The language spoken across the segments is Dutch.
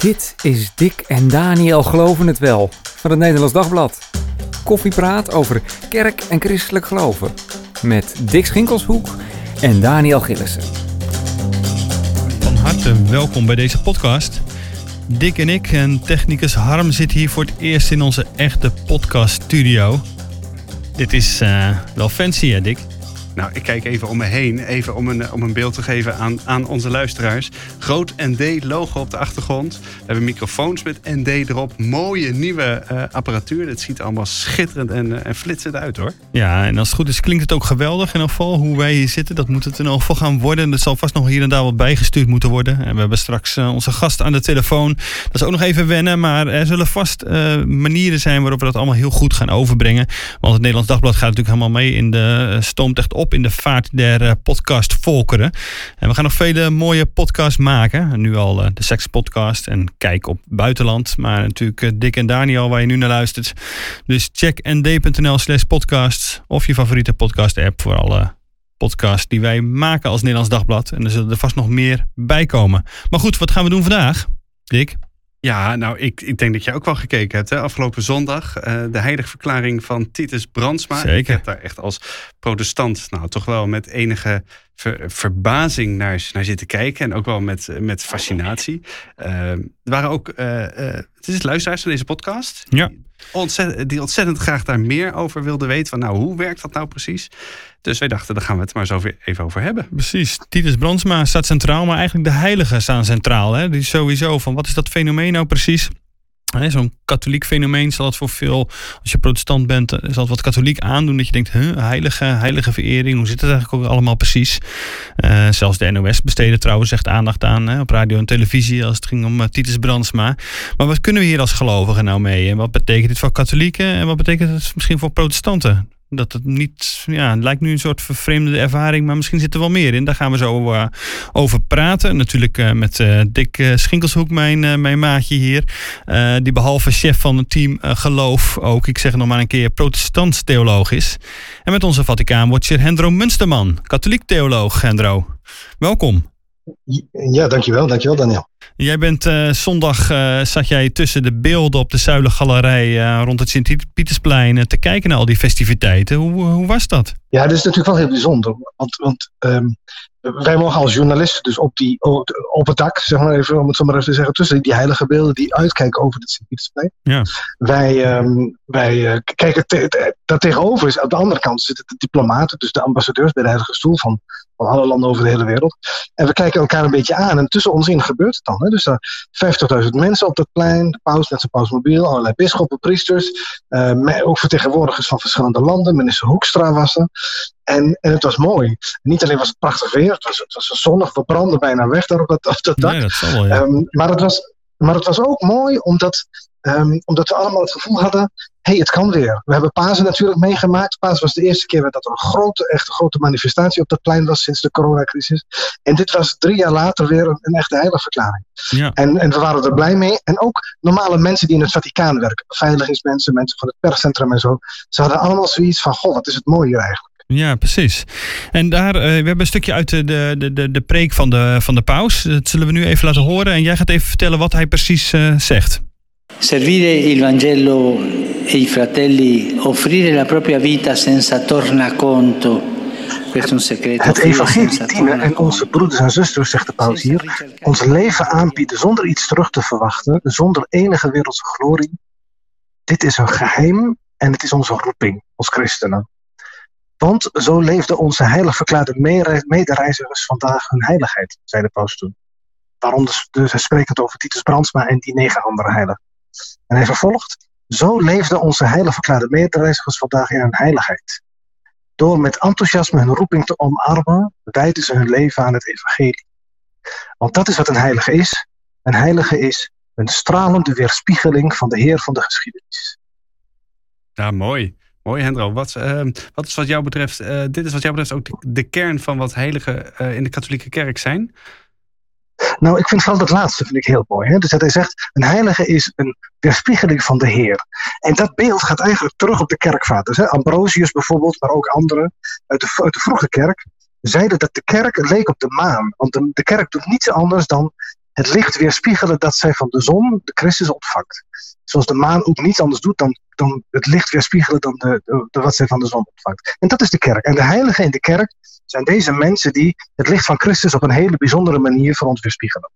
Dit is Dick en Daniel Geloven het Wel van het Nederlands Dagblad. Koffiepraat over kerk en christelijk geloven. Met Dick Schinkelshoek en Daniel Gillissen. Van harte welkom bij deze podcast. Dick en ik en technicus Harm zitten hier voor het eerst in onze echte podcast studio. Dit is uh, wel fancy hè Dick? Nou, ik kijk even om me heen, even om een, om een beeld te geven aan, aan onze luisteraars. Groot ND-logo op de achtergrond. We hebben microfoons met ND erop. Mooie nieuwe uh, apparatuur. Het ziet allemaal schitterend en, uh, en flitsend uit hoor. Ja, en als het goed is klinkt het ook geweldig in elk geval. Hoe wij hier zitten, dat moet het in elk geval gaan worden. Dat zal vast nog hier en daar wat bijgestuurd moeten worden. En we hebben straks uh, onze gast aan de telefoon. Dat is ook nog even wennen, maar er zullen vast manieren zijn waarop we dat allemaal heel goed gaan overbrengen. Want het Nederlands Dagblad gaat natuurlijk helemaal mee in de stoomt echt op in de vaart der uh, podcast volkeren. En we gaan nog vele mooie podcasts maken. Nu al uh, de Seks Podcast en Kijk op Buitenland. Maar natuurlijk uh, Dick en Daniel waar je nu naar luistert. Dus check nd.nl slash podcast of je favoriete podcast app voor alle podcasts die wij maken als Nederlands Dagblad. En er zullen er vast nog meer bij komen. Maar goed, wat gaan we doen vandaag, Dick? Ja, nou, ik, ik denk dat je ook wel gekeken hebt. Hè? Afgelopen zondag, uh, de heiligverklaring van Titus Brandsma. Zeker. Ik heb daar echt als protestant, nou, toch wel met enige ver, verbazing naar, naar zitten kijken. En ook wel met, met fascinatie. Uh, er waren ook, uh, het is luisteraars van deze podcast. Ja. Ontzettend, die ontzettend graag daar meer over wilden weten. Van, nou, hoe werkt dat nou precies? Dus wij dachten, daar gaan we het maar zo even over hebben. Precies. Titus Brandsma staat centraal, maar eigenlijk de heiligen staan centraal. Hè? Die sowieso van wat is dat fenomeen nou precies? Zo'n katholiek fenomeen zal het voor veel, als je protestant bent, zal het wat katholiek aandoen. Dat je denkt, heilige, heilige verering, hoe zit het eigenlijk ook allemaal precies? Uh, zelfs de NOS besteedde trouwens echt aandacht aan hè, op radio en televisie als het ging om uh, Titus Brandsma. Maar wat kunnen we hier als gelovigen nou mee? En wat betekent dit voor katholieken en wat betekent het misschien voor protestanten? Dat het niet, ja, het lijkt nu een soort vervreemde ervaring, maar misschien zit er wel meer in. Daar gaan we zo uh, over praten. Natuurlijk uh, met uh, Dick Schinkelshoek, mijn, mijn maatje hier. die behalve chef van het team geloof ook, ik zeg nog maar een keer, protestants theoloog is. En met onze Vaticaanwatcher Hendro Munsterman, katholiek theoloog. Hendro, welkom. Ja, dankjewel, dankjewel Daniel. Jij bent uh, zondag, uh, zat jij tussen de beelden op de Zuilengalerij uh, rond het Sint-Pietersplein te kijken naar al die festiviteiten. Hoe, hoe was dat? Ja, dat is natuurlijk wel heel bijzonder. Want, want um, wij mogen als journalisten dus op, die, op het dak, zeg maar even, om het zo maar even te zeggen, tussen die heilige beelden die uitkijken over het Sint-Pietersplein. Ja. Wij, um, wij kijken, te, daar tegenover is, aan de andere kant zitten de diplomaten, dus de ambassadeurs bij de Heilige Stoel van, van alle landen over de hele wereld. En we kijken elkaar een beetje aan en tussen ons in gebeurt het dan. Hè? Dus er 50.000 mensen op dat plein, de paus met zijn pausmobiel, allerlei bisschoppen, priesters, uh, ook vertegenwoordigers van verschillende landen. Minister Hoekstra was er. En, en het was mooi. Niet alleen was het prachtig weer, het was, het was zonnig, we brandden bijna weg daar op dat, op dat dak. Nee, dat zal wel, ja. um, maar, het was, maar het was ook mooi omdat, um, omdat we allemaal het gevoel hadden, hé, hey, het kan weer. We hebben Pasen natuurlijk meegemaakt. Pasen was de eerste keer dat er een grote, echt grote manifestatie op dat plein was sinds de coronacrisis. En dit was drie jaar later weer een, een echte heiligverklaring. Ja. En, en we waren er blij mee. En ook normale mensen die in het Vaticaan werken, veiligingsmensen, mensen van het perscentrum en zo, ze hadden allemaal zoiets van, goh, wat is het mooi hier eigenlijk. Ja, precies. En daar, uh, we hebben een stukje uit de, de, de, de preek van de, van de paus. Dat zullen we nu even laten horen. En jij gaat even vertellen wat hij precies uh, zegt. Servire il Vangelo e i fratelli, offrire la propria vita senza tornaconto. Het evangelie dienen en onze broeders en zusters, zegt de paus hier, ons leven aanbieden zonder iets terug te verwachten, zonder enige wereldse glorie. Dit is een geheim en het is onze roeping als christenen. Want zo leefden onze heilig verklaarde medereizigers vandaag hun heiligheid, zei de paus toen. Waaronder dus hij spreekt het over Titus Brandsma en die negen andere heiligen. En hij vervolgt, zo leefden onze heilig verklaarde medereizigers vandaag in hun heiligheid. Door met enthousiasme hun roeping te omarmen, wijden ze hun leven aan het evangelie. Want dat is wat een heilige is. Een heilige is een stralende weerspiegeling van de Heer van de geschiedenis. Ja, mooi. Mooi, Hendro. Wat, uh, wat is wat jou betreft, uh, dit is wat jou betreft ook de, kern van wat heiligen uh, in de katholieke kerk zijn? Nou, ik vind vooral dat laatste vind ik heel mooi. Hè? Dus dat hij zegt, een heilige is een weerspiegeling van de Heer. En dat beeld gaat eigenlijk terug op de kerkvaders. Hè? Ambrosius bijvoorbeeld, maar ook anderen uit de, uit de vroege kerk, zeiden dat de kerk leek op de maan. Want de, de kerk doet niets anders dan het licht weerspiegelen dat zij van de zon, de Christus, ontvangt. Zoals de maan ook niets anders doet dan, dan het licht weerspiegelen dan de, de, wat zij van de zon ontvangt. En dat is de kerk. En de heiligen in de kerk zijn deze mensen die het licht van Christus op een hele bijzondere manier voor ons weerspiegelen.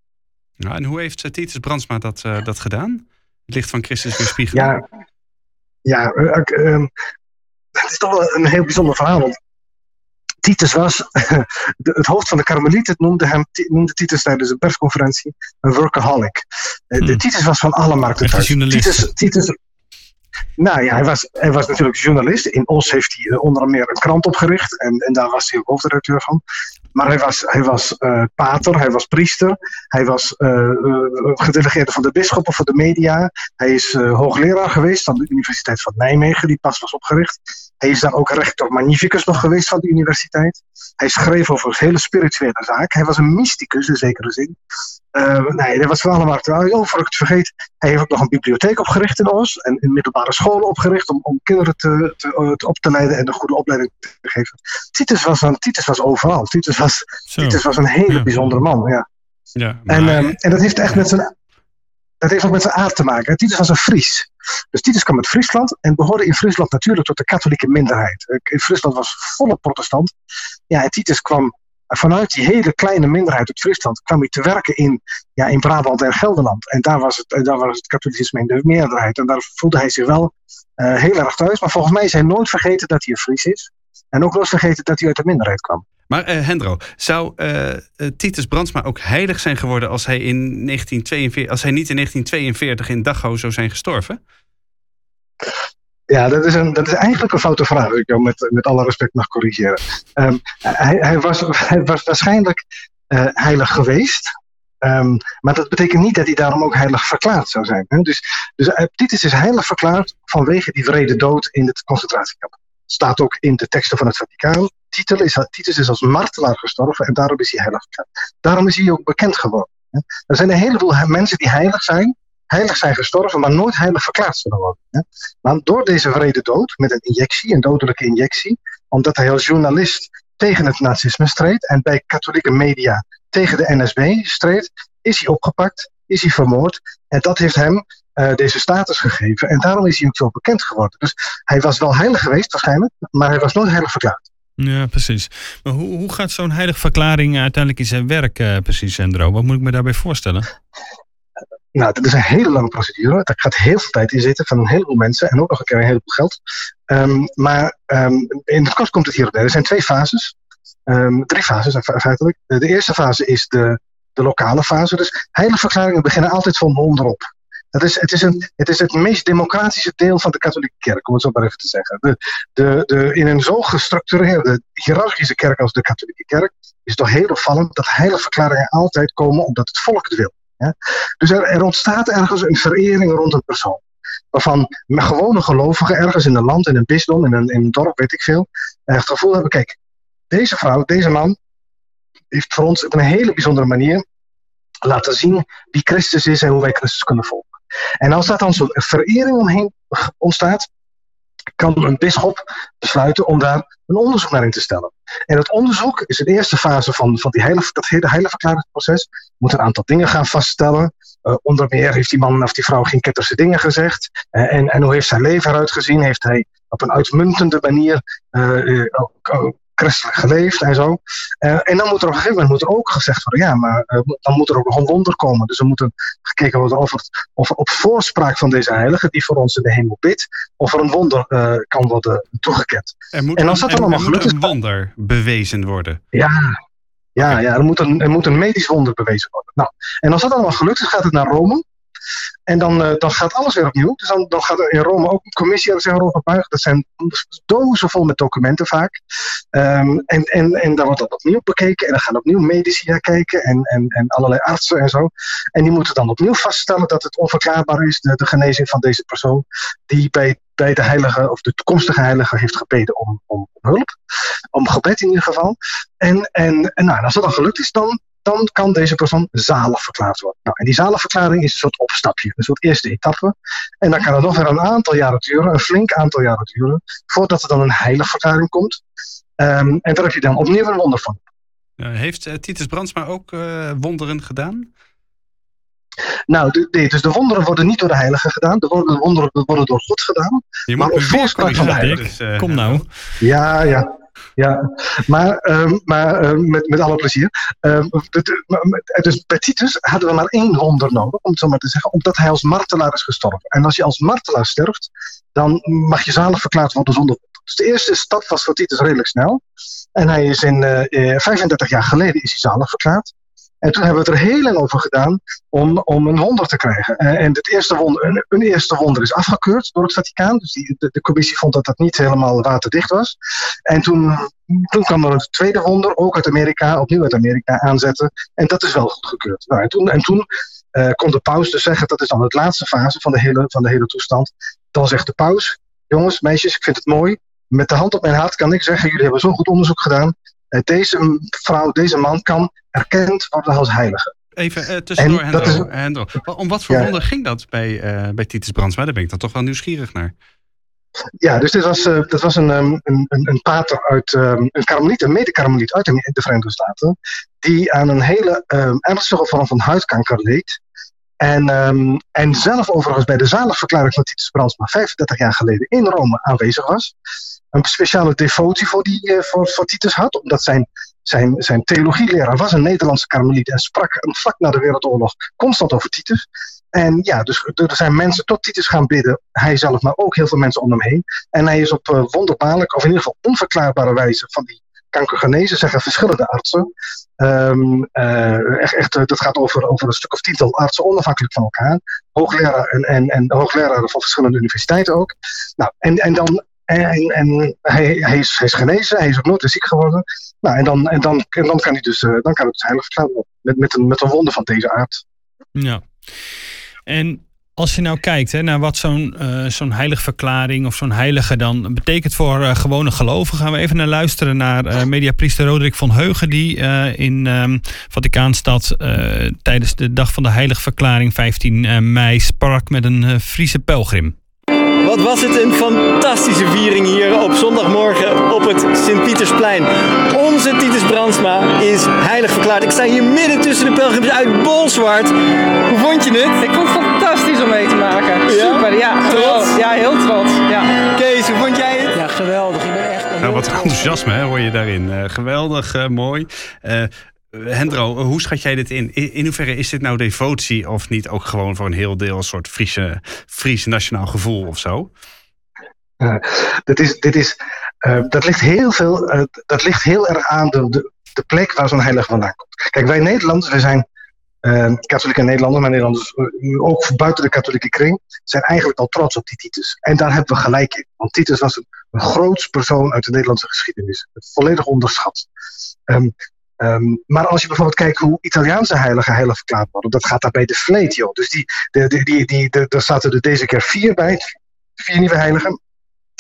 Nou, en hoe heeft Titus Brandsma dat, uh, dat gedaan? Het licht van Christus weerspiegelen? Ja, ja uh, het is toch wel een heel bijzonder verhaal. Want Titus was, het hoofd van de Karmelieten noemde, hem, noemde Titus tijdens een persconferentie een workaholic. Eh, de hmm. Titus was van alle markten thuis. Titus, Titus, nou ja, hij was, hij was natuurlijk journalist. In Os heeft hij onder andere een krant opgericht. En, en daar was hij ook hoofdredacteur van. Maar hij was, hij was uh, pater, hij was priester, hij was uh, gedelegeerde van de bisschoppen voor de media. Hij is hoogleraar geweest aan de Universiteit van Nijmegen, die pas was opgericht. Hij is dan ook rector magnificus nog geweest van de universiteit. Hij schreef over hele spirituele zaken. Hij was een mysticus in zekere zin. Uh, nee, dat was van allemaal Oh, voor ik het vergeet, hij heeft ook nog een bibliotheek opgericht in Os. En in middelbare scholen opgericht om, om kinderen te, te, te op te leiden en een goede opleiding te geven. Titus was, een, Titus was overal. Titus was, Titus was een hele bijzondere man. Ja. Ja, en, um, en dat heeft echt met zijn dat heeft ook met zijn aard te maken. Titus was een Fries. Dus Titus kwam uit Friesland en behoorde in Friesland natuurlijk tot de katholieke minderheid. In Friesland was volle protestant. Ja, en Titus kwam vanuit die hele kleine minderheid uit Friesland kwam hij te werken in, ja, in Brabant en Gelderland. En daar was het, daar was het katholicisme in de meerderheid. En daar voelde hij zich wel uh, heel erg thuis. Maar volgens mij is hij nooit vergeten dat hij een Fries is. En ook nooit vergeten dat hij uit de minderheid kwam. Maar uh, Hendro, zou uh, Titus Brandsma ook heilig zijn geworden als hij, in 1942, als hij niet in 1942 in Dachau zou zijn gestorven? Ja, dat is, een, dat is eigenlijk een foute vraag, ik jou met, met alle respect mag corrigeren. Um, hij, hij, was, hij was waarschijnlijk heilig geweest, um, maar dat betekent niet dat hij daarom ook heilig verklaard zou zijn. Hè? Dus, dus Titus is heilig verklaard vanwege die vrede dood in het concentratiekamp. Staat ook in de teksten van het Vaticaan. Titus is, Titus is als martelaar gestorven en daarom is hij heilig. Daarom is hij ook bekend geworden. Er zijn een heleboel mensen die heilig zijn, heilig zijn gestorven, maar nooit heilig verklaard zullen worden. Maar door deze vrede dood, met een injectie, een dodelijke injectie, omdat hij als journalist tegen het nazisme streed en bij katholieke media tegen de NSB streed, is hij opgepakt, is hij vermoord. En dat heeft hem uh, deze status gegeven. En daarom is hij ook zo bekend geworden. Dus hij was wel heilig geweest waarschijnlijk, maar hij was nooit heilig verklaard. Ja, precies. Maar hoe, hoe gaat zo'n heilige verklaring uiteindelijk in zijn werk uh, precies, Sandro? Wat moet ik me daarbij voorstellen? Nou, dat is een hele lange procedure. Daar gaat heel veel tijd in zitten van een heleboel mensen en ook nog een keer een heleboel geld. Um, maar um, in het kort komt het hier op neer. Er zijn twee fases. Um, drie fases feitelijk. De eerste fase is de, de lokale fase. Dus heilige verklaringen beginnen altijd van onderop. Dat is, het, is een, het is het meest democratische deel van de katholieke kerk, om het zo maar even te zeggen. De, de, in een zo gestructureerde, hiërarchische kerk als de katholieke kerk is het toch heel opvallend dat heilige verklaringen altijd komen omdat het volk het wil. Dus er, er, ontstaat ergens een verering rond een persoon. Waarvan gewone gelovigen ergens in een land, in een bisdom, in een, in een dorp, weet ik veel, het gevoel hebben: kijk, deze vrouw, deze man, heeft voor ons op een hele bijzondere manier laten zien wie Christus is en hoe wij Christus kunnen volgen. En als daar dan zo'n verering omheen ontstaat, kan een bisschop besluiten om daar een onderzoek naar in te stellen. En het onderzoek is de eerste fase van, van die hele, dat hele heiligverklaringsproces. Moet een aantal dingen gaan vaststellen. Uh, onder meer heeft die man of die vrouw geen ketterse dingen gezegd. Uh, en, en hoe heeft zijn leven eruit gezien? Heeft hij op een uitmuntende manier uh, christelijk geleefd en zo. Uh, en dan moet er op een gegeven moment moet er ook gezegd worden, ja, maar uh, dan moet er ook nog een wonder komen. Dus er moet gekeken worden of, het, of op voorspraak van deze heilige, die voor ons in de hemel bidt, of er een wonder uh, kan worden toegekend. Moet en als dat dan allemaal gelukt is. een wonder bewezen worden. Ja, ja, ja er, moet een, er moet een medisch wonder bewezen worden. Nou, en als dat allemaal gelukt is, gaat het naar Rome. En dan, uh, dan gaat alles weer opnieuw. Dus dan, dan gaat er in Rome ook een commissie zich erover buigen. Dat zijn dozen vol met documenten vaak. Um, en, en, en dan wordt dat opnieuw bekeken. En dan gaan opnieuw medici naar kijken. En, en, en allerlei artsen en zo. En die moeten dan opnieuw vaststellen dat het onverklaarbaar is. De, genezing van deze persoon. Die bij, bij de heilige of de toekomstige heilige heeft gebeden om, om, hulp. Om gebed in ieder geval. En, en, en nou, als dat dan gelukt is, dan dan kan deze persoon zalig verklaard worden. Nou, en die zaligverklaring is een soort opstapje, een soort eerste etappe. En dan kan het nog weer een aantal jaren duren, een flink aantal jaren duren, voordat er dan een heilige verklaring komt. Um, en daar heb je dan opnieuw een wonder van. heeft uh, Titus Brandsma ook uh, wonderen gedaan? Nou, de, dus de wonderen worden niet door de heiligen gedaan. De wonderen worden door God gedaan. Je maar op voorspraak van de heiligen. Kom nou. Ja, ja. Ja, maar, um, maar um, met, met alle plezier. Dus bij Titus hadden we maar één wonder nodig, om het zo maar te zeggen, omdat hij als martelaar is gestorven. En als je als martelaar sterft, dan mag je zalig verklaard worden zonder wonder. Dus de eerste stap was voor Titus redelijk snel. En hij is in uh, eh, 35 eh, jaar geleden is hij zalig verklaard. En toen hebben we het er heel lang over gedaan om, om een wonder te krijgen. En het eerste wonder, een, eerste wonder is afgekeurd door het Vaticaan. Dus die, de, commissie vond dat dat niet helemaal waterdicht was. En toen, toen kwam er een tweede wonder, ook uit Amerika, opnieuw uit Amerika aanzetten. En dat is wel goedgekeurd. Nou, en toen, en toen uh, kon de paus dus zeggen, dat is dan de laatste fase van de, hele, van de hele toestand. Dan zegt de paus, jongens, meisjes, ik vind het mooi. Met de hand op mijn hart kan ik zeggen, jullie hebben zo'n goed onderzoek gedaan. Eh, deze vrouw, deze man kan erkend worden als heilige. Even uh, tussendoor, Hendro, Hendro. Om wat voor wonder ging dat bij, uh, bij Titus Brandsma? Daar ben ik dan toch wel nieuwsgierig naar. Ja, dus dit was, uh, dat was een, um, een, een, pater uit, um, een karmeliet, een mede-karmeliet uit de, de, Verenigde Staten, die aan een hele um, ernstige vorm van huidkanker leed. En, en zelf overigens bij de zaligverklaring van Titus Brandsma 35 jaar geleden in Rome aanwezig was een speciale devotie voor, die, voor, voor Titus had, omdat zijn, zijn, zijn theologieleraar was een Nederlandse karmeliet en sprak vlak na de Wereldoorlog constant over Titus. En ja, dus er zijn mensen tot Titus gaan bidden, hij zelf, maar ook heel veel mensen om hem heen. En hij is op uh, wonderbaarlijke, of in ieder geval onverklaarbare wijze van die kanker genezen, zeggen verschillende artsen. Um, uh, echt, echt, dat gaat over, over een stuk of tiental artsen, onafhankelijk van elkaar. Hoogleraar en, en, en hoogleraren van verschillende universiteiten ook. Nou, en, en dan en, en hij, hij, is, genezen, hij is ook nooit ziek geworden. Nou, en dan, en dan, en dan kan hij dus, uh, dan kan het heilig verklaard worden. Met, met, een, met een wonder van deze aard. Ja. En als je nou kijkt hè, naar wat zo'n uh, zo'n heiligverklaring of zo'n heilige dan betekent voor uh, gewone gelovigen, gaan we even naar luisteren naar mediapriester Roderick van Heugen, die in um, Vaticaanstad tijdens de dag van de heiligverklaring 15 mei sprak met een Friese pelgrim. Wat was het een fantastische viering hier op zondagmorgen op het Sint-Pietersplein. Onze Titus Brandsma is heilig verklaard. Ik sta hier midden tussen de pelgrims uit Bolsward. Hoe vond je het? Ik vond het fantastisch om mee te maken. Super, ja. Trots? Ja, heel trots. Ja. Kees, hoe vond jij het? Ja, geweldig. Ik ben echt... Nou, wat enthousiasme hè, hoor je daarin. Uh, geweldig, uh, mooi. Uh, Hendro, hoe schat jij dit in? In hoeverre is dit nou devotie of niet ook gewoon voor een heel deel een soort Friese, Fries nationaal gevoel of zo? Uh, is, dit is, dat, ligt heel veel, dat ligt heel erg aan de, de, de plek waar zo'n heilige vandaan komt. Kijk, wij Nederlanders, wij zijn katholieke Nederlanders, maar Nederlanders ook buiten de katholieke kring, zijn eigenlijk al trots op die Titus. En daar hebben we gelijk in. Want Titus was een, een groot persoon uit de Nederlandse geschiedenis. Volledig onderschat. Um, Um, maar als je bijvoorbeeld kijkt hoe Italiaanse heiligen heilig verklaard worden, dat gaat daar bij de vleet, joh. Dus die, de, die, die, die, de, daar zaten er deze keer vier bij, vier nieuwe heiligen.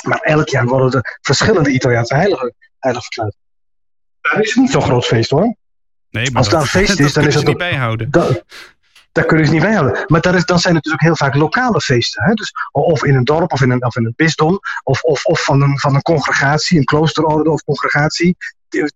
Maar elk jaar worden er verschillende Italiaanse heiligen heilig verklaard. Dat is niet zo'n groot feest hoor. Nee, maar als daar een feest is, dan is het niet bijhouden. Dat, daar kunnen ze niet bijhouden. Maar daar is, dan zijn het dus ook heel vaak lokale feesten. Hè? Dus, of in een dorp of in een, of in een bisdom. Of, of, of van, een, van een congregatie, een kloosterorde of congregatie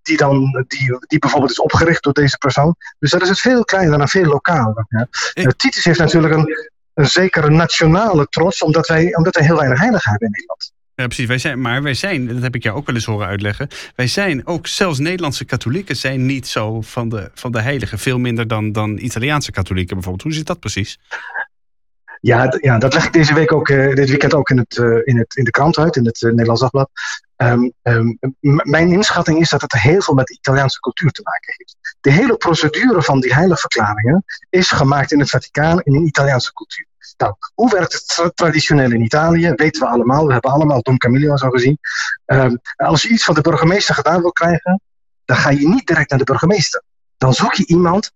die, dan, die, die bijvoorbeeld is opgericht door deze persoon. Dus dat is het veel kleiner en veel lokaler. Ja. Ik... Titus heeft natuurlijk een, een zekere nationale trots, omdat wij, omdat wij heel weinig heiligen hebben in Nederland. Ja, precies. Wij zijn, maar wij zijn, dat heb ik jou ook wel eens horen uitleggen. Wij zijn ook, zelfs Nederlandse katholieken zijn niet zo van de, van de heiligen. Veel minder dan, dan Italiaanse katholieken bijvoorbeeld. Hoe zit dat precies? Ja, ja, dat leg ik deze week ook, uh, dit weekend ook in, het, uh, in, het, in de krant uit, in het uh, Nederlands Dagblad. Um, um, mijn inschatting is dat het heel veel met de Italiaanse cultuur te maken heeft. De hele procedure van die heiligverklaringen is gemaakt in het Vaticaan in een Italiaanse cultuur. Nou, hoe werkt het traditioneel in Italië? Weten we allemaal. We hebben allemaal Don Camillo zo gezien. Um, als je iets van de burgemeester gedaan wil krijgen, dan ga je niet direct naar de burgemeester. Dan zoek je iemand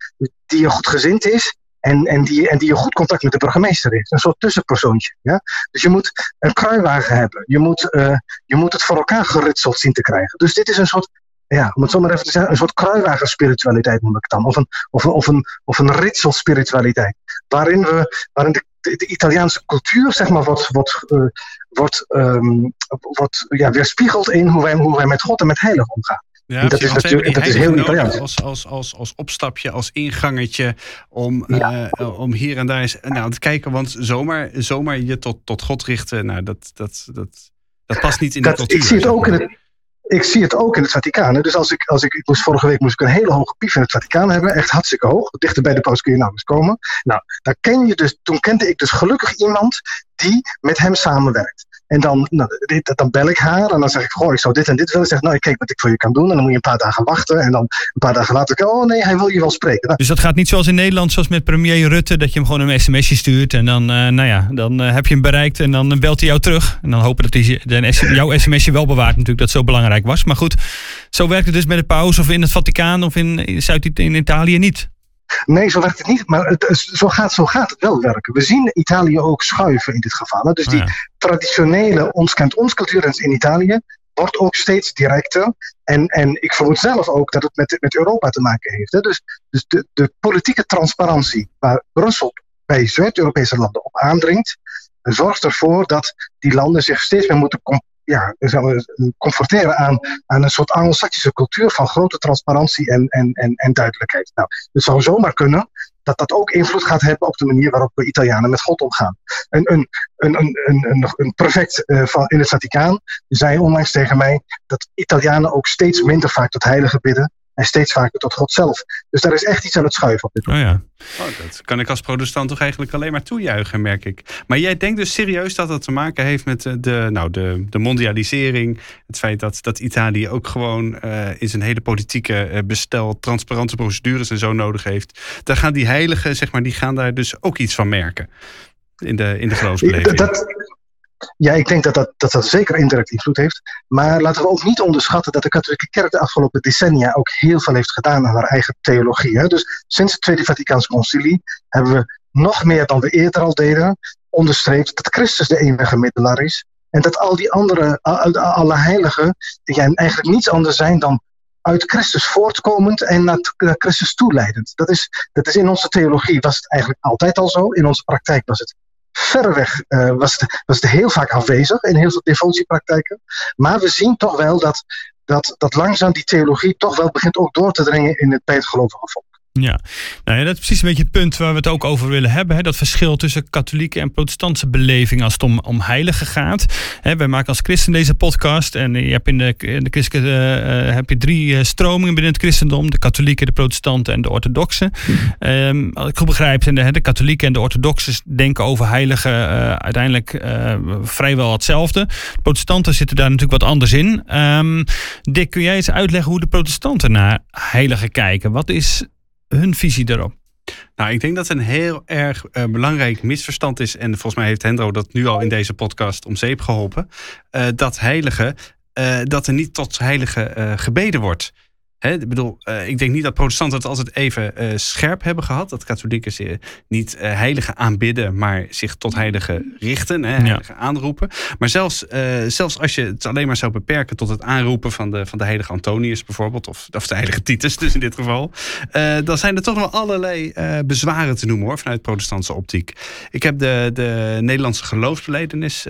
die je goed gezind is en, en, die, en die een goed contact met de burgemeester heeft. Een soort tussenpersoontje. Ja? Dus je moet een kruiwagen hebben. Je moet, uh, je moet het voor elkaar geritseld zien te krijgen. Dus dit is een soort, ja, om het zo maar even te zeggen, een soort kruiwagenspiritualiteit noem ik het dan. Of een, of of een, of een ritselspiritualiteit. Waarin, we, waarin de, de, Italiaanse cultuur, zeg maar, wordt, wordt, uh, wordt, um, wordt ja, weerspiegeld in hoe wij, hoe wij met God en met heilig omgaan. Ja, dat is natuurlijk dat is heel Italiaans. Als, als, als, als opstapje, als ingangetje om, ja. uh, om hier en daar eens nou, te kijken. Want zomaar, zomaar je tot, tot God richten, nou, dat, dat, dat, dat past niet in de cultuur. Ik zie het ook in het, ik zie het ook in het Vaticaan. Dus als ik, als ik, ik moest vorige week moest ik een hele hoge pief in het Vaticaan hebben. Echt hartstikke hoog. Dichter bij de paus kun je nou eens komen. Nou, daar ken je dus, toen kende ik dus gelukkig iemand die met hem samenwerkt. En dan, nou, dit, dan bel ik haar en dan zeg ik, goh, ik zou dit en dit willen. Zeg, nou, ik kijk wat ik voor je kan doen. En dan moet je een paar dagen wachten. En dan een paar dagen later, oh nee, hij wil je wel spreken. Nou, dus dat gaat niet zoals in Nederland, zoals met premier Rutte, dat je hem gewoon een sms'je stuurt. En dan, uh, nou ja, dan uh, heb je hem bereikt en dan belt hij jou terug. En dan hopen dat hij jouw sms'je wel bewaart natuurlijk, dat zo belangrijk was. Maar goed, zo werkt het dus met de paus of in het Vaticaan of in, in Zuid-Italië niet. Nee, zo werkt het niet. Maar het, zo, gaat, zo gaat het wel werken. We zien Italië ook schuiven in dit geval. Dus die traditionele ons kent ons cultuur in Italië wordt ook steeds directer. En, en ik vermoed zelf ook dat het met, met Europa te maken heeft. Hè. Dus, dus de, de politieke transparantie waar Brussel bij Zuid-Europese landen op aandringt, zorgt ervoor dat die landen zich steeds meer moeten ja, conforteren aan, aan een soort anglo-saxische cultuur van grote transparantie en, en, en, en duidelijkheid. Nou, het zou zomaar kunnen dat dat ook invloed gaat hebben op de manier waarop we Italianen met God omgaan. Een, een, een, een, een, een prefect uh, van, in het Vaticaan zei onlangs tegen mij dat Italianen ook steeds minder vaak tot heiligen bidden en steeds vaker tot God zelf. Dus daar is echt iets aan het schuiven op dit moment. Oh ja. Oh, dat kan ik als protestant toch eigenlijk alleen maar toejuichen, merk ik. Maar jij denkt dus serieus dat dat te maken heeft met de, nou, de, de mondialisering. Het feit dat, dat Italië ook gewoon uh, in zijn hele politieke uh, bestel transparante procedures en zo nodig heeft. Daar gaan die heiligen, zeg maar, die gaan daar dus ook iets van merken. In de, in de geloofsbeleving. Dat, ja, ik denk dat dat, dat dat zeker indirect invloed heeft. Maar laten we ook niet onderschatten dat de katholieke kerk de afgelopen decennia ook heel veel heeft gedaan aan haar eigen theologie. Dus sinds het Tweede Vaticaans Concilie hebben we nog meer dan we eerder al deden onderstreept dat Christus de enige middelaar is. En dat al die andere, alle heiligen, eigenlijk niets anders zijn dan uit Christus voortkomend en naar, Christus toeleidend. Dat is, dat is in onze theologie was het eigenlijk altijd al zo. In onze praktijk was het verreweg uh, was, het, was het heel vaak afwezig in heel veel defensiepraktijken. Maar we zien toch wel dat, dat, dat langzaam die theologie toch wel begint ook door te dringen in het bij het gelovige volk. Ja. Nou ja, dat is precies een beetje het punt waar we het ook over willen hebben. Hè? Dat verschil tussen katholieke en protestantse beleving als het om, om heiligen gaat. Hè, wij maken als christen deze podcast. En je hebt in de, in de christen, uh, heb je drie uh, stromingen binnen het christendom. De katholieken, de protestanten en de orthodoxen. Um, als ik goed begrijp, zijn de, de katholieken en de orthodoxen denken over heiligen uiteindelijk vrijwel hetzelfde. De protestanten zitten daar natuurlijk wat anders in. Um, Dick, kun jij eens uitleggen hoe de protestanten naar heiligen kijken? Wat is hun visie daarop? Nou, ik denk dat het een heel erg uh, belangrijk misverstand is. En volgens mij heeft Hendro dat nu al in deze podcast om zeep geholpen. Uh, dat heilige, uh, dat er niet tot heilige gebeden wordt. Hè, ik bedoel, uh, ik denk niet dat protestanten het altijd even uh, scherp hebben gehad. Dat katholieken zich niet uh, heiligen aanbidden, maar zich tot heiligen richten, hè, heiligen ja. aanroepen. Maar zelfs, zelfs als je het alleen maar zou beperken tot het aanroepen van de, van de heilige Antonius bijvoorbeeld, of, of de heilige Titus dus in dit geval, dan zijn er toch wel allerlei bezwaren te noemen hoor, vanuit protestantse optiek. Ik heb de, de Nederlandse geloofsbelijdenis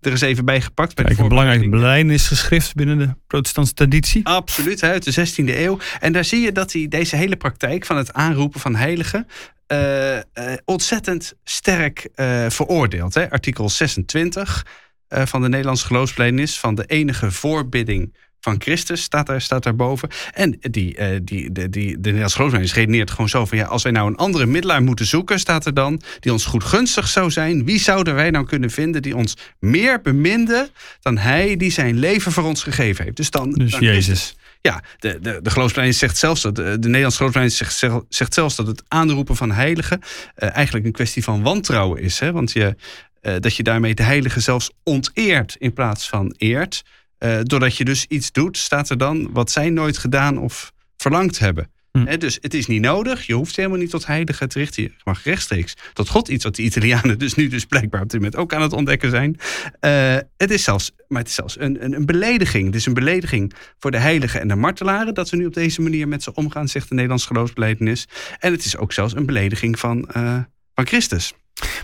er eens even bij gepakt. Bij Kijk, een belangrijk belijdenisgeschrift binnen de protestantse traditie. Absoluut, uit de 16e eeuw. En daar zie je dat hij deze hele praktijk van het aanroepen van heiligen... Uh, uh, ontzettend sterk uh, veroordeelt. Hè? Artikel 26 van de Nederlandse geloofsbelijdenis... van de enige voorbidding van Christus staat daar, staat daarboven. En die, uh, die, de, die, de Nederlandse geloofsbelijdenis redeneert gewoon zo van... ja, als wij nou een andere middelaar moeten zoeken, staat er dan... die ons goed gunstig zou zijn. Wie zouden wij nou kunnen vinden die ons meer beminde... dan hij die zijn leven voor ons gegeven heeft? Dus, dan, dus Jezus. Ja, de, de, de zegt zelfs dat, de, de Nederlandse geloofsbelijdenis zegt, zegt zelfs dat het aanroepen van heiligen uh, eigenlijk een kwestie van wantrouwen is. Hè? Want je, uh, dat je daarmee de heilige zelfs onteert in plaats van eert. Uh, doordat je dus iets doet, staat er dan wat zij nooit gedaan of verlangd hebben. Hm. dus het is niet nodig. Je hoeft helemaal niet tot heilige te richten. Je mag rechtstreeks tot God. Iets wat de Italianen dus nu dus blijkbaar op dit moment ook aan het ontdekken zijn. Uh, het is zelfs, maar het is zelfs een, een, een, belediging. Het is een belediging voor de heiligen en de martelaren... dat we nu op deze manier met ze omgaan, zegt de Nederlandse geloofsbelijdenis. En het is ook zelfs een belediging van, uh, van Christus.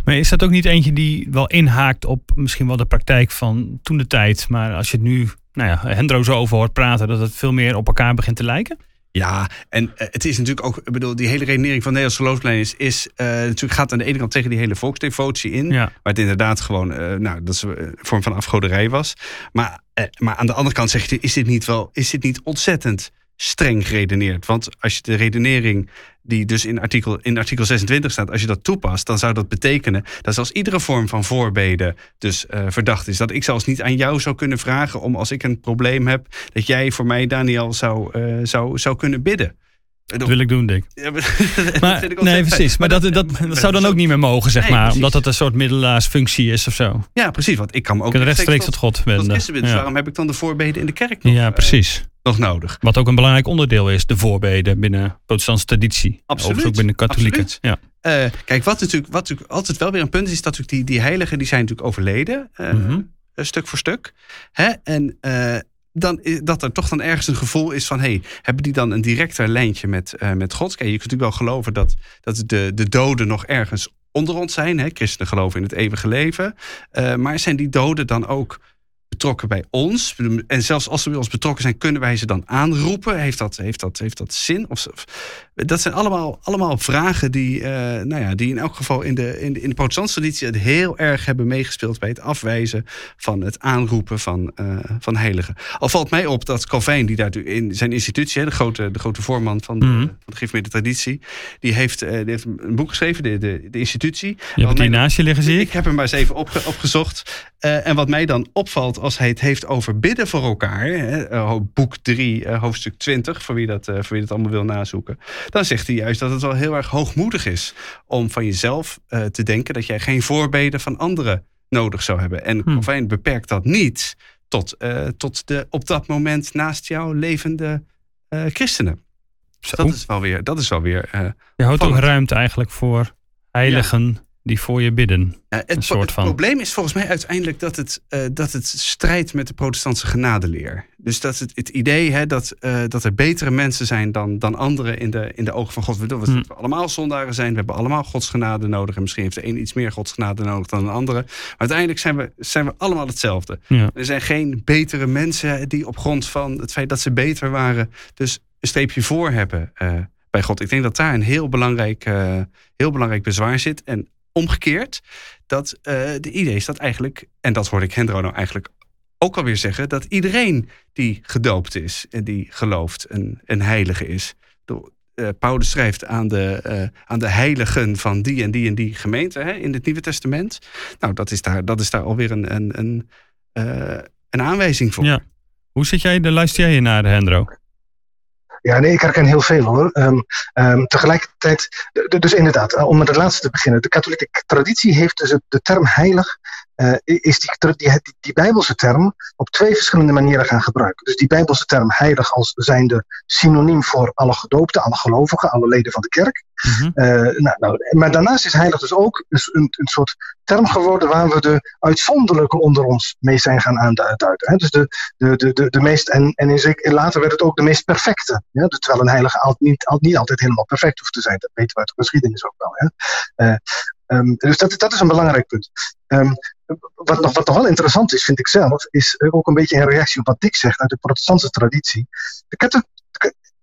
Maar is dat ook niet eentje die wel inhaakt op misschien wel de praktijk van toen de tijd, maar als je het nu nou ja, Hendro zo over hoort praten, dat het veel meer op elkaar begint te lijken? Ja, en uh, het is natuurlijk ook, ik bedoel, die hele redenering van Nederlandse geloofsleiders is, uh, natuurlijk gaat aan de ene kant tegen die hele volksdevotie in, Ja. waar het inderdaad gewoon, uh, nou, dat is een vorm van afgoderij was. Maar, maar aan de andere kant zeg je, is dit niet wel, is dit niet ontzettend streng geredeneerd? Want als je de redenering die dus in artikel, in artikel 26 staat, als je dat toepast, dan zou dat betekenen dat zelfs iedere vorm van voorbeden dus uh, verdacht is. Dat ik zelfs niet aan jou zou kunnen vragen om als ik een probleem heb, dat jij voor mij, Daniel, zou, uh, zou, zou kunnen bidden. Dat wil ik doen, Dick. Ja, maar, nee, precies. Maar, maar dat, dat, dat, dat, zou dan ook niet meer mogen, zeg nee, maar. Precies. Omdat dat een soort middelaarsfunctie is of zo. Ja, precies. Want ik kan me ook... Ik rechtstreeks tot God wenden. Dus ja. waarom heb ik dan de voorbeden in de kerk nog, Ja, precies. Uh, nog nodig? Wat ook een belangrijk onderdeel is, de voorbeden binnen protestantse traditie. Absoluut. Of ook binnen katholieken. Ja. Uh, kijk, wat natuurlijk, wat natuurlijk altijd wel weer een punt is, dat natuurlijk die, die heiligen, die zijn natuurlijk overleden. Uh, mm -hmm. Stuk voor stuk. Hè? En dan, dat er toch dan ergens een gevoel is van... hey, hebben die dan een directer lijntje met, uh, met God? Kijk, je kunt natuurlijk wel geloven dat, dat de, de doden nog ergens onder ons zijn. Hè? Christenen geloven in het eeuwige leven. Uh, maar zijn die doden dan ook betrokken bij ons? En zelfs als ze bij ons betrokken zijn, kunnen wij ze dan aanroepen? Heeft dat, heeft dat, heeft dat zin? Of, dat zijn allemaal, allemaal vragen die, uh, nou ja, die in elk geval in de, in de, in de protestantse traditie het heel erg hebben meegespeeld bij het afwijzen van het aanroepen van, uh, van heiligen. Al valt mij op dat Calvijn, die daar in zijn institutie, de grote, de grote voorman van de, mm -hmm. van de traditie, die heeft, uh, die heeft een boek geschreven, de, de, de institutie. Je hebt hier naast je liggen, zie ik. Ik heb hem maar eens even opge, opgezocht. Uh, en wat mij dan opvalt als hij het heeft over bidden voor elkaar, hè, boek 3, uh, hoofdstuk 20, voor wie, dat, voor wie dat allemaal wil nazoeken, dan zegt hij juist dat het wel heel erg hoogmoedig is om van jezelf uh, te denken dat jij geen voorbeden van anderen nodig zou hebben. En Calvijn hmm. beperkt dat niet tot, uh, tot de op dat moment naast jou levende uh, christenen. Zo. Dat is wel weer. Dat is wel weer je houdt ook ruimte eigenlijk voor heiligen. Ja die voor je bidden. Ja, het, een soort het van. probleem is volgens mij uiteindelijk dat het, uh, dat het strijdt met de protestantse genadeleer. Dus dat het, het idee hè, dat, uh, dat er betere mensen zijn dan, dan anderen in de, in de ogen van God. We, we, hmm. we allemaal zondaren zijn, we hebben allemaal Gods genade nodig. En misschien heeft de een iets meer Gods genade nodig dan de andere. Maar uiteindelijk zijn we, zijn we allemaal hetzelfde. Ja. Er zijn geen betere mensen die op grond van het feit dat ze beter waren, dus een streepje voor hebben. Uh, bij God. Ik denk dat daar een heel belangrijk, heel belangrijk bezwaar zit. En omgekeerd, dat uh, de idee is dat eigenlijk, en dat hoorde ik Hendro nou eigenlijk ook alweer zeggen, dat iedereen die gedoopt is en die gelooft een, een heilige is. De, uh, Paulus schrijft aan de, uh, aan de heiligen van die en die en die gemeente hè, in het Nieuwe Testament. Nou, dat is daar, dat is daar alweer een, een, een, een aanwijzing voor. Ja. Hoe zit jij, luister jij naar, Hendro? Ja, nee, ik herken heel veel hoor. Um, um, tegelijkertijd, dus inderdaad, uh, om met het laatste te beginnen. De katholieke traditie heeft dus de term heilig, uh, is die, die, die, bijbelse term op twee verschillende manieren gaan gebruiken. Dus die bijbelse term heilig als zijnde synoniem voor alle gedoopten, alle gelovigen, alle leden van de kerk. Mm-hmm. Uh, nou, nou, maar daarnaast is heilig dus ook een, een soort term geworden waar we de uitzonderlijke onder ons mee zijn gaan aanduiden. Hè? Dus de, de, de, de, de meest, en, en in zeker, later werd het ook de meest perfecte. Ja? Dus terwijl een heilige al, niet, al, niet altijd helemaal perfect hoeft te zijn. Dat weten we uit de geschiedenis ook wel. Hè? Uh, um, dus dat, dat is een belangrijk punt. Um, wat, nog, wat nog wel interessant is, vind ik zelf, is ook een beetje in reactie op wat Dick zegt uit de protestantse traditie.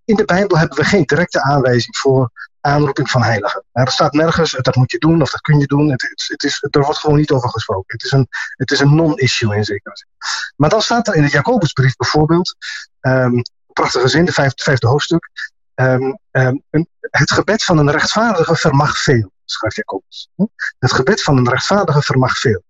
In de Bijbel hebben we geen directe aanwijzing voor aanroeping van heiligen. Er staat nergens, dat moet je doen of dat kun je doen. Het, het, is, er wordt gewoon niet over gesproken. Het is een, het is een non-issue in zekere zin. Maar dan staat er in de Jacobusbrief bijvoorbeeld, um, prachtige zin, de vijfde, hoofdstuk, um, een, het gebed van een rechtvaardige vermag veel, schrijft Jacobus. Het gebed van een rechtvaardige vermag veel.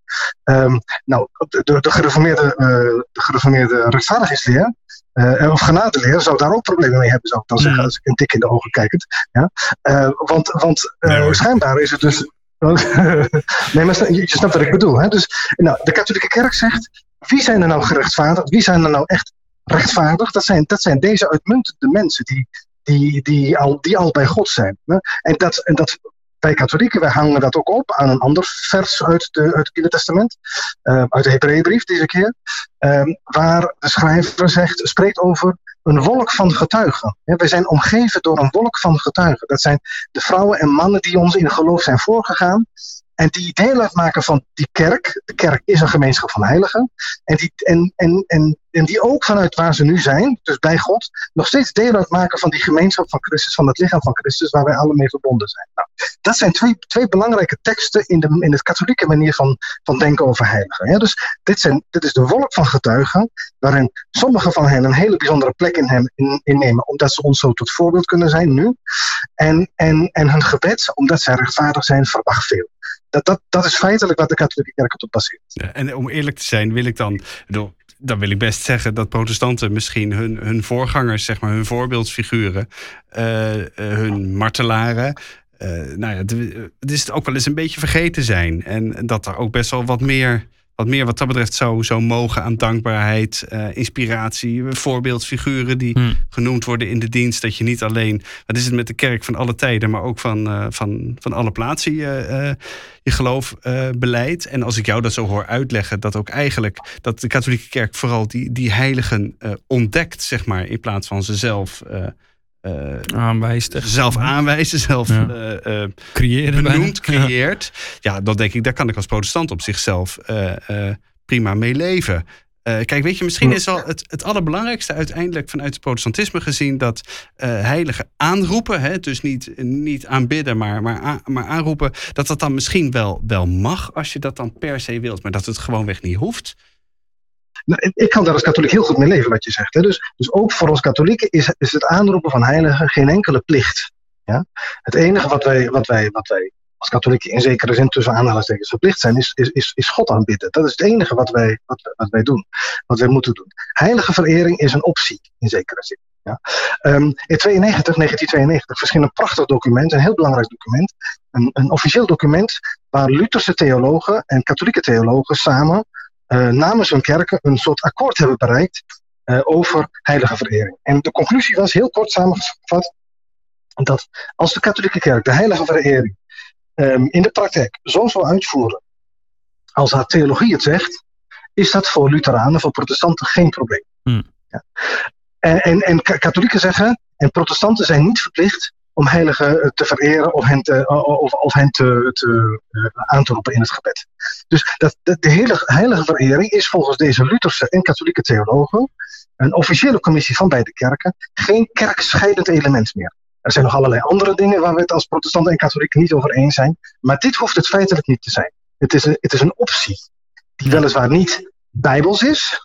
nou, de, de, gereformeerde, uh, de gereformeerde rechtvaardigheidsleer uh, of genadeleer zou daar ook problemen mee hebben, zou ik dan zeggen, Mm. als ik een tik in de ogen kijkend. Ja? Uh, want want Nee, schijnbaar is het dus. nee, maar je, snapt wat ik bedoel. Hè? Dus nou, de katholieke kerk zegt: wie zijn er nou gerechtvaardigd? Wie zijn er nou echt rechtvaardig? Dat zijn, dat zijn deze uitmuntende mensen die, die, die, al, die al bij God zijn. En, dat, en dat, wij katholieken wij hangen dat ook op aan een ander vers uit, de, uit het Nieuwe Testament, uh, uit de Hebreeënbrief deze keer, um, waar de schrijver zegt, spreekt over een wolk van getuigen. Ja, wij zijn omgeven door een wolk van getuigen. Dat zijn de vrouwen en mannen die ons in geloof zijn voorgegaan. En die deel uitmaken van die kerk. De kerk is een gemeenschap van heiligen. En die, en, en, en en die ook vanuit waar ze nu zijn, dus bij God, nog steeds deel uitmaken van die gemeenschap van Christus, van het lichaam van Christus, waar wij alle mee verbonden zijn. Nou, dat zijn twee, twee belangrijke teksten in, de, in het katholieke manier van, van denken over heiligen. Dus dit, zijn, dit is de wolk van getuigen, waarin sommigen van hen een hele bijzondere plek in hem innemen, omdat ze ons zo tot voorbeeld kunnen zijn nu. En, en, en hun gebed, omdat zij rechtvaardig zijn, verwacht veel. Dat, dat, dat is feitelijk wat de katholieke kerk op baseert. Ja, en om eerlijk te zijn, wil ik dan. Bedoel, dan wil ik best zeggen dat protestanten misschien hun, hun voorgangers, zeg maar, hun voorbeeldsfiguren, uh, uh, hun martelaren. Uh, nou ja, het is ook wel eens een beetje vergeten zijn. En dat er ook best wel wat meer wat meer wat dat betreft zou, zou mogen aan dankbaarheid, uh, inspiratie, voorbeeldfiguren die hmm. genoemd worden in de dienst. Dat je niet alleen, wat is het met de kerk van alle tijden, maar ook van, uh, van, van alle plaatsen je, uh, je geloof beleidt. En als ik jou dat zo hoor uitleggen, dat ook eigenlijk dat de katholieke kerk vooral die, die heiligen ontdekt, zeg maar, in plaats van ze zelf uh, aanwijst. Zelf aanwijzen, zelf ja. uh, creëren. Benoemd, creëert. Ja. dan denk ik, daar kan ik als protestant op zichzelf prima mee leven. kijk, weet je, misschien is wel het, het allerbelangrijkste uiteindelijk vanuit het protestantisme gezien dat heiligen aanroepen, hè, dus niet, niet aanbidden, maar, maar, maar aanroepen, dat dat dan misschien wel, wel mag als je dat dan per se wilt, maar dat het gewoonweg niet hoeft. Nou, ik kan daar als katholiek heel goed mee leven, wat je zegt. Hè. Dus, dus ook voor ons katholieken is, is het aanroepen van heiligen geen enkele plicht. Ja? Het enige wat wij, wat, wij, wat wij als katholieken in zekere zin tussen aanhalingstekens verplicht zijn, is, is, is, God aanbidden. Dat is het enige wat wij, wat, wat wij doen, wat wij moeten doen. Heilige verering is een optie, in zekere zin. Ja. Um, in 92, 1992 verscheen een prachtig document, een heel belangrijk document. Een, een officieel document waar Lutherse theologen en katholieke theologen samen namens hun kerken een soort akkoord hebben bereikt uh, over heilige verering. En de conclusie was heel kort samengevat dat als de katholieke kerk de heilige verering um, in de praktijk zo zal uitvoeren als haar theologie het zegt, is dat voor Lutheranen, voor protestanten geen probleem. Hmm. Ja. En, en, en katholieken zeggen, en protestanten zijn niet verplicht om heiligen eh, te vereren of hen, te, of, of hen te, te aan te roepen in het gebed. Dus dat, de, de hele heilige verering is volgens deze Lutherse en katholieke theologen, een officiële commissie van beide kerken, geen kerkscheidend element meer. Er zijn nog allerlei andere dingen waar we het als protestanten en katholieken niet over eens zijn, maar dit hoeft het feitelijk niet te zijn. Het is een, het is een optie die weliswaar niet bijbels is,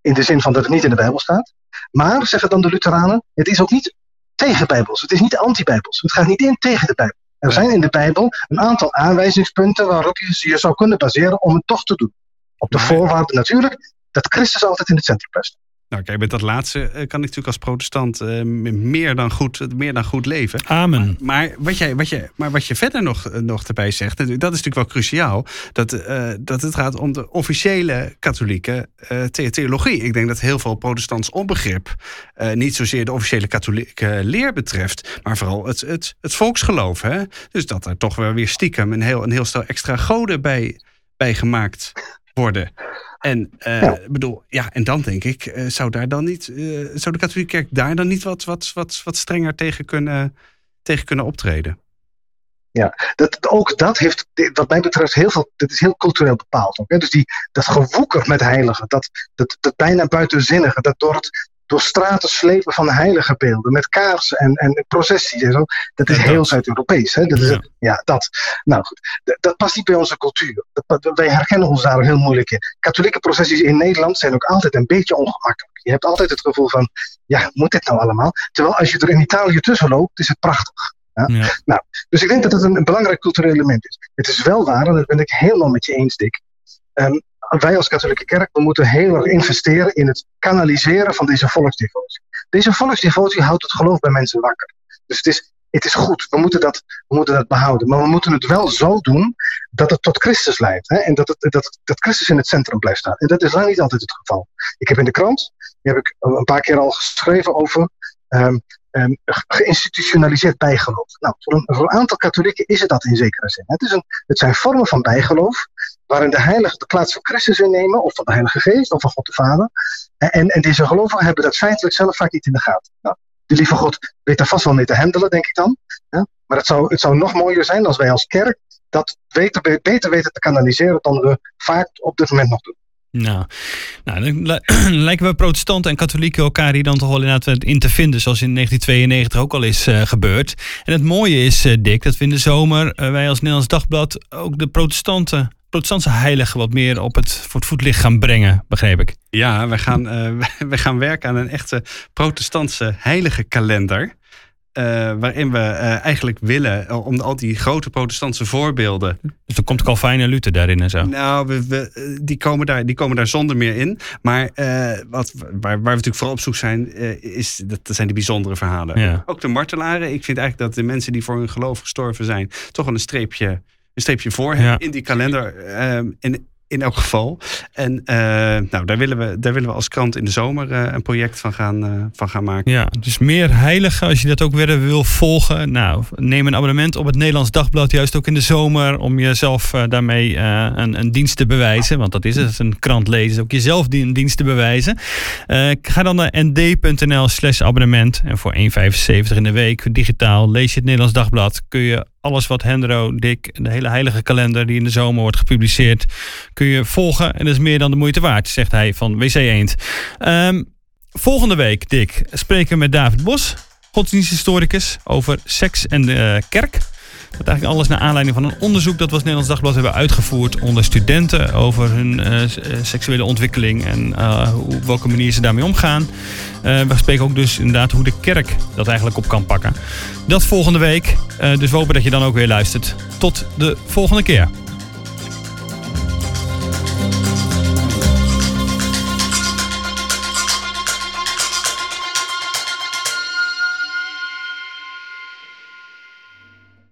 in de zin van dat het niet in de Bijbel staat, maar, zeggen dan de Lutheranen, het is ook niet tegen Bijbels. Het is niet anti-Bijbels. Het gaat niet in tegen de Bijbel. Er zijn in de Bijbel een aantal aanwijzingspunten waarop je je zou kunnen baseren om het toch te doen. Op de voorwaarde natuurlijk dat Christus altijd in het centrum blijft. Nou, kijk, met dat laatste eh, kan ik natuurlijk als protestant uh, meer, dan goed, meer dan goed leven. Amen. Maar, maar, wat, jij, wat, je, maar wat je verder nog, eh, nog erbij zegt, dat is natuurlijk wel cruciaal, dat, uh, dat het gaat om de officiële katholieke uh, theologie. Ik denk dat heel veel protestants onbegrip niet zozeer de officiële katholieke leer betreft, maar vooral het, het, het volksgeloof. Hè? Dus dat er toch wel weer stiekem een heel, een heel stel extra goden bij, bij gemaakt worden. En uh, bedoel, ja, en dan denk ik, uh, zou daar dan niet, uh, zou de katholieke kerk daar dan niet wat, wat, wat, wat strenger tegen kunnen, tegen kunnen optreden? Ja, dat, ook dat heeft, wat mij betreft, heel veel, dat is heel cultureel bepaald. Ook, hè? Dus die, dat gewoeker met heiligen, dat, dat, dat bijna buitenzinnige, dat door het, door straten slepen van heilige beelden. Met kaarsen en, en processies en zo. Dat is heel Zuid-Europees. Dat ja. ja, dat. Nou goed, dat past niet bij onze cultuur. Dat, wij herkennen ons daar heel moeilijk in. Katholieke processies in Nederland zijn ook altijd een beetje ongemakkelijk. Je hebt altijd het gevoel van, ja, moet dit nou allemaal? Terwijl als je er in Italië tussen loopt, is het prachtig. Ja? Ja. Nou, dus ik denk dat het een, een, belangrijk cultureel element is. Het is wel waar, en dat ben ik helemaal met je eens, Dick. Um, wij als katholieke kerk, we moeten heel erg investeren in het kanaliseren van deze volksdevotie. Deze volksdevotie houdt het geloof bij mensen wakker. Dus het is, het is goed, we moeten, dat, we moeten dat behouden. Maar we moeten het wel zo doen dat het tot Christus leidt. Hè? En dat, het, dat, dat Christus in het centrum blijft staan. En dat is lang niet altijd het geval. Ik heb in de krant, die heb ik een paar keer al geschreven over um, um, geïnstitutionaliseerd bijgeloof. Nou, voor een, aantal katholieken is het dat in zekere zin. Het, is een, het zijn vormen van bijgeloof waarin de heilige de plaats van Christus innemen, of van de Heilige Geest, of van God de Vader. En, en deze gelovigen hebben dat feitelijk zelf vaak niet in de gaten. Nou, de lieve God weet daar vast wel mee te handelen, denk ik dan. Ja? Maar het zou, het zou nog mooier zijn als wij als kerk dat beter, beter weten te kanaliseren dan we vaak op dit moment nog doen. Nou, nou dan lijken we protestanten en katholieken elkaar hier dan toch wel inderdaad in te vinden, zoals in 1992 ook al is uh, gebeurd. En het mooie is, uh, Dick, dat we in de zomer, uh, wij als Nederlands Dagblad, ook de protestanten, protestantse heiligen wat meer op het, voor het voetlicht gaan brengen, begreep ik. Ja, we gaan, we gaan werken aan een echte protestantse heilige kalender. Uh, waarin we uh, eigenlijk willen, uh, om al die grote protestantse voorbeelden. Dus dan komt Calvijn en Luther daarin en zo? Nou, we, we, die, komen daar, die komen daar zonder meer in. Maar wat, waar, waar, we natuurlijk vooral op zoek zijn, is, dat, zijn die bijzondere verhalen. Ja. Ook de martelaren. Ik vind eigenlijk dat de mensen die voor hun geloof gestorven zijn, toch wel een streepje, een streepje voor hebben in die kalender. en in elk geval. En uh, nou, daar, willen we, daar willen we als krant in de zomer uh, een project van gaan, uh, van gaan maken. Ja, dus meer heilige, als je dat ook weer wil volgen. Nou, neem een abonnement op het Nederlands Dagblad, juist ook in de zomer, om jezelf daarmee een, een, dienst te bewijzen. Want dat is het, een krant lezen, ook jezelf die een dienst te bewijzen. ga dan naar nd.nl slash abonnement. En voor 1,75 in de week, digitaal, lees je het Nederlands Dagblad. Kun je alles wat Hendro, Dick, de hele heilige kalender die in de zomer wordt gepubliceerd, kun je volgen. En dat is meer dan de moeite waard, zegt hij van WC Eend. Um, volgende week, Dick, spreken we met David Bos, godsdiensthistoricus, over seks en de kerk. Dat eigenlijk alles naar aanleiding van een onderzoek dat we als Nederlands Dagblad hebben uitgevoerd onder studenten over hun uh, seksuele ontwikkeling en hoe, op welke manier ze daarmee omgaan. We spreken ook dus inderdaad hoe de kerk dat eigenlijk op kan pakken. Dat volgende week. dus we hopen dat je dan ook weer luistert. Tot de volgende keer.